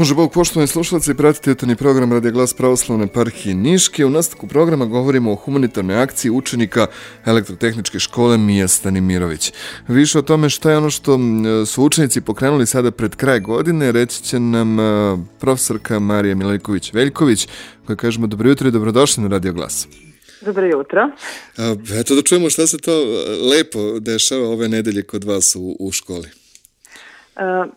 Može Bog, poštovani slušalci, pratite jutarnji program Radio Glas Pravoslavne parhije Niške. U nastavku programa govorimo o humanitarnoj akciji učenika elektrotehničke škole Mija Stanimirović. Više o tome šta je ono što su učenici pokrenuli sada pred kraj godine, reći će nam profesorka Marija Milajković-Veljković, koja kažemo dobro jutro i dobrodošli na Radio Glas. Dobro jutro. Eto da čujemo šta se to lepo dešava ove nedelje kod vas u, u školi.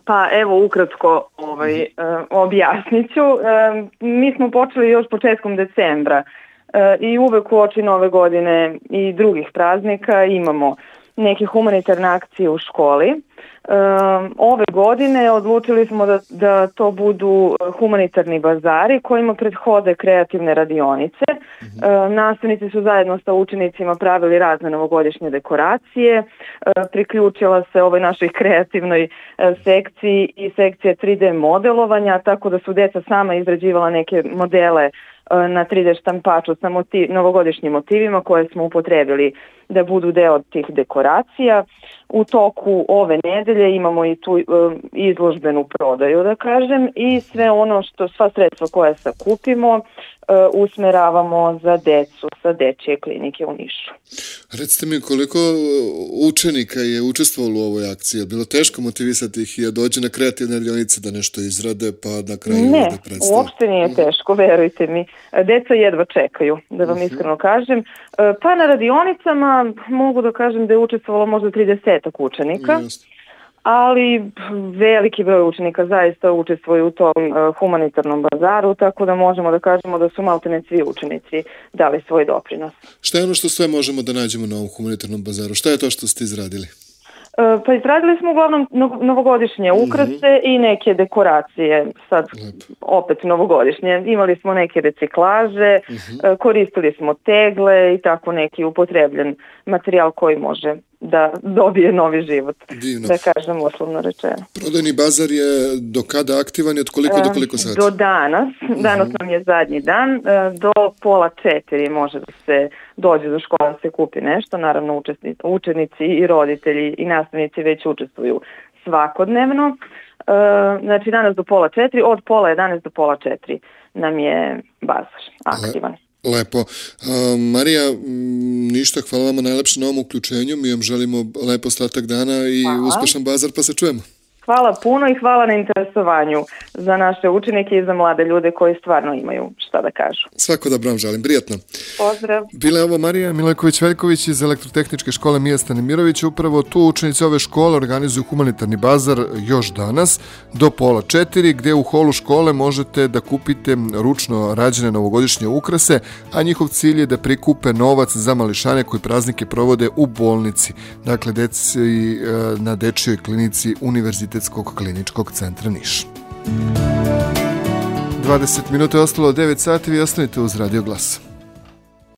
Pa evo ukratko ovaj, e, objasnit ću. E, mi smo počeli još početkom decembra e, i uvek u oči nove godine i drugih praznika imamo neke humanitarne akcije u školi. Ove godine odlučili smo da, da to budu humanitarni bazari kojima prethode kreativne radionice. Mhm. Nastavnici su zajedno sa učenicima pravili razne novogodišnje dekoracije. Priključila se ovoj našoj kreativnoj sekciji i sekcija 3D modelovanja, tako da su deca sama izrađivala neke modele na 3D štampaču sa motiv, novogodišnjim motivima koje smo upotrebili da budu deo tih dekoracija. U toku ove nedelje imamo i tu izložbenu prodaju, da kažem, i sve ono što, sva sredstva koje sakupimo, usmeravamo za decu sa dečje klinike u Nišu. Recite mi koliko učenika je učestvovalo u ovoj akciji? Je bilo teško motivisati ih i da dođe na kreativne radionice da nešto izrade pa na kraju ne, da predstave? Ne, uopšte nije teško, verujte mi. Deca jedva čekaju, da vam uh mhm. -huh. iskreno kažem. Pa na radionicama mogu da kažem da je učestvovalo možda 30 učenika. Just ali veliki broj učenika zaista učestvuje u tom uh, humanitarnom bazaru, tako da možemo da kažemo da su maltene svi učenici dali svoj doprinos. Šta je ono što sve možemo da nađemo na ovom humanitarnom bazaru? Šta je to što ste izradili? Uh, pa izradili smo uglavnom novogodišnje mhm. ukrase mm -hmm. i neke dekoracije, sad Lep. opet novogodišnje. Imali smo neke reciklaže, mm -hmm. koristili smo tegle i tako neki upotrebljen materijal koji može da dobije novi život, Divno. da kažem uslovno rečeno. Prodajni bazar je do kada aktivan i od koliko do koliko sati? Do danas, danas nam je zadnji dan, e, do pola četiri može da se dođe do škola da se kupi nešto, naravno učenici i roditelji i nastavnici već učestvuju svakodnevno, e, znači danas do pola četiri, od pola 11 do pola četiri nam je bazar aktivan. Lepo. A, Marija, ništa, hvala vama najlepše na ovom uključenju. Mi vam želimo lepo ostatak dana i hvala. uspešan bazar, pa se čujemo. Hvala puno i hvala na interesovanju za naše učenike i za mlade ljude koji stvarno imaju šta da kažu. Svako dobro vam želim, prijatno. Pozdrav. Bila je ovo Marija Milojković-Veljković iz elektrotehničke škole Mija Stanimirović. Upravo tu učenici ove škole organizuju humanitarni bazar još danas do pola četiri, gde u holu škole možete da kupite ručno rađene novogodišnje ukrase, a njihov cilj je da prikupe novac za mališane koji praznike provode u bolnici. Dakle, deci e, na dečijoj klinici Univerzitetskog kliničkog centra Niš. 20 minuta je ostalo 9 sati, vi ostanite uz Radio Glasa.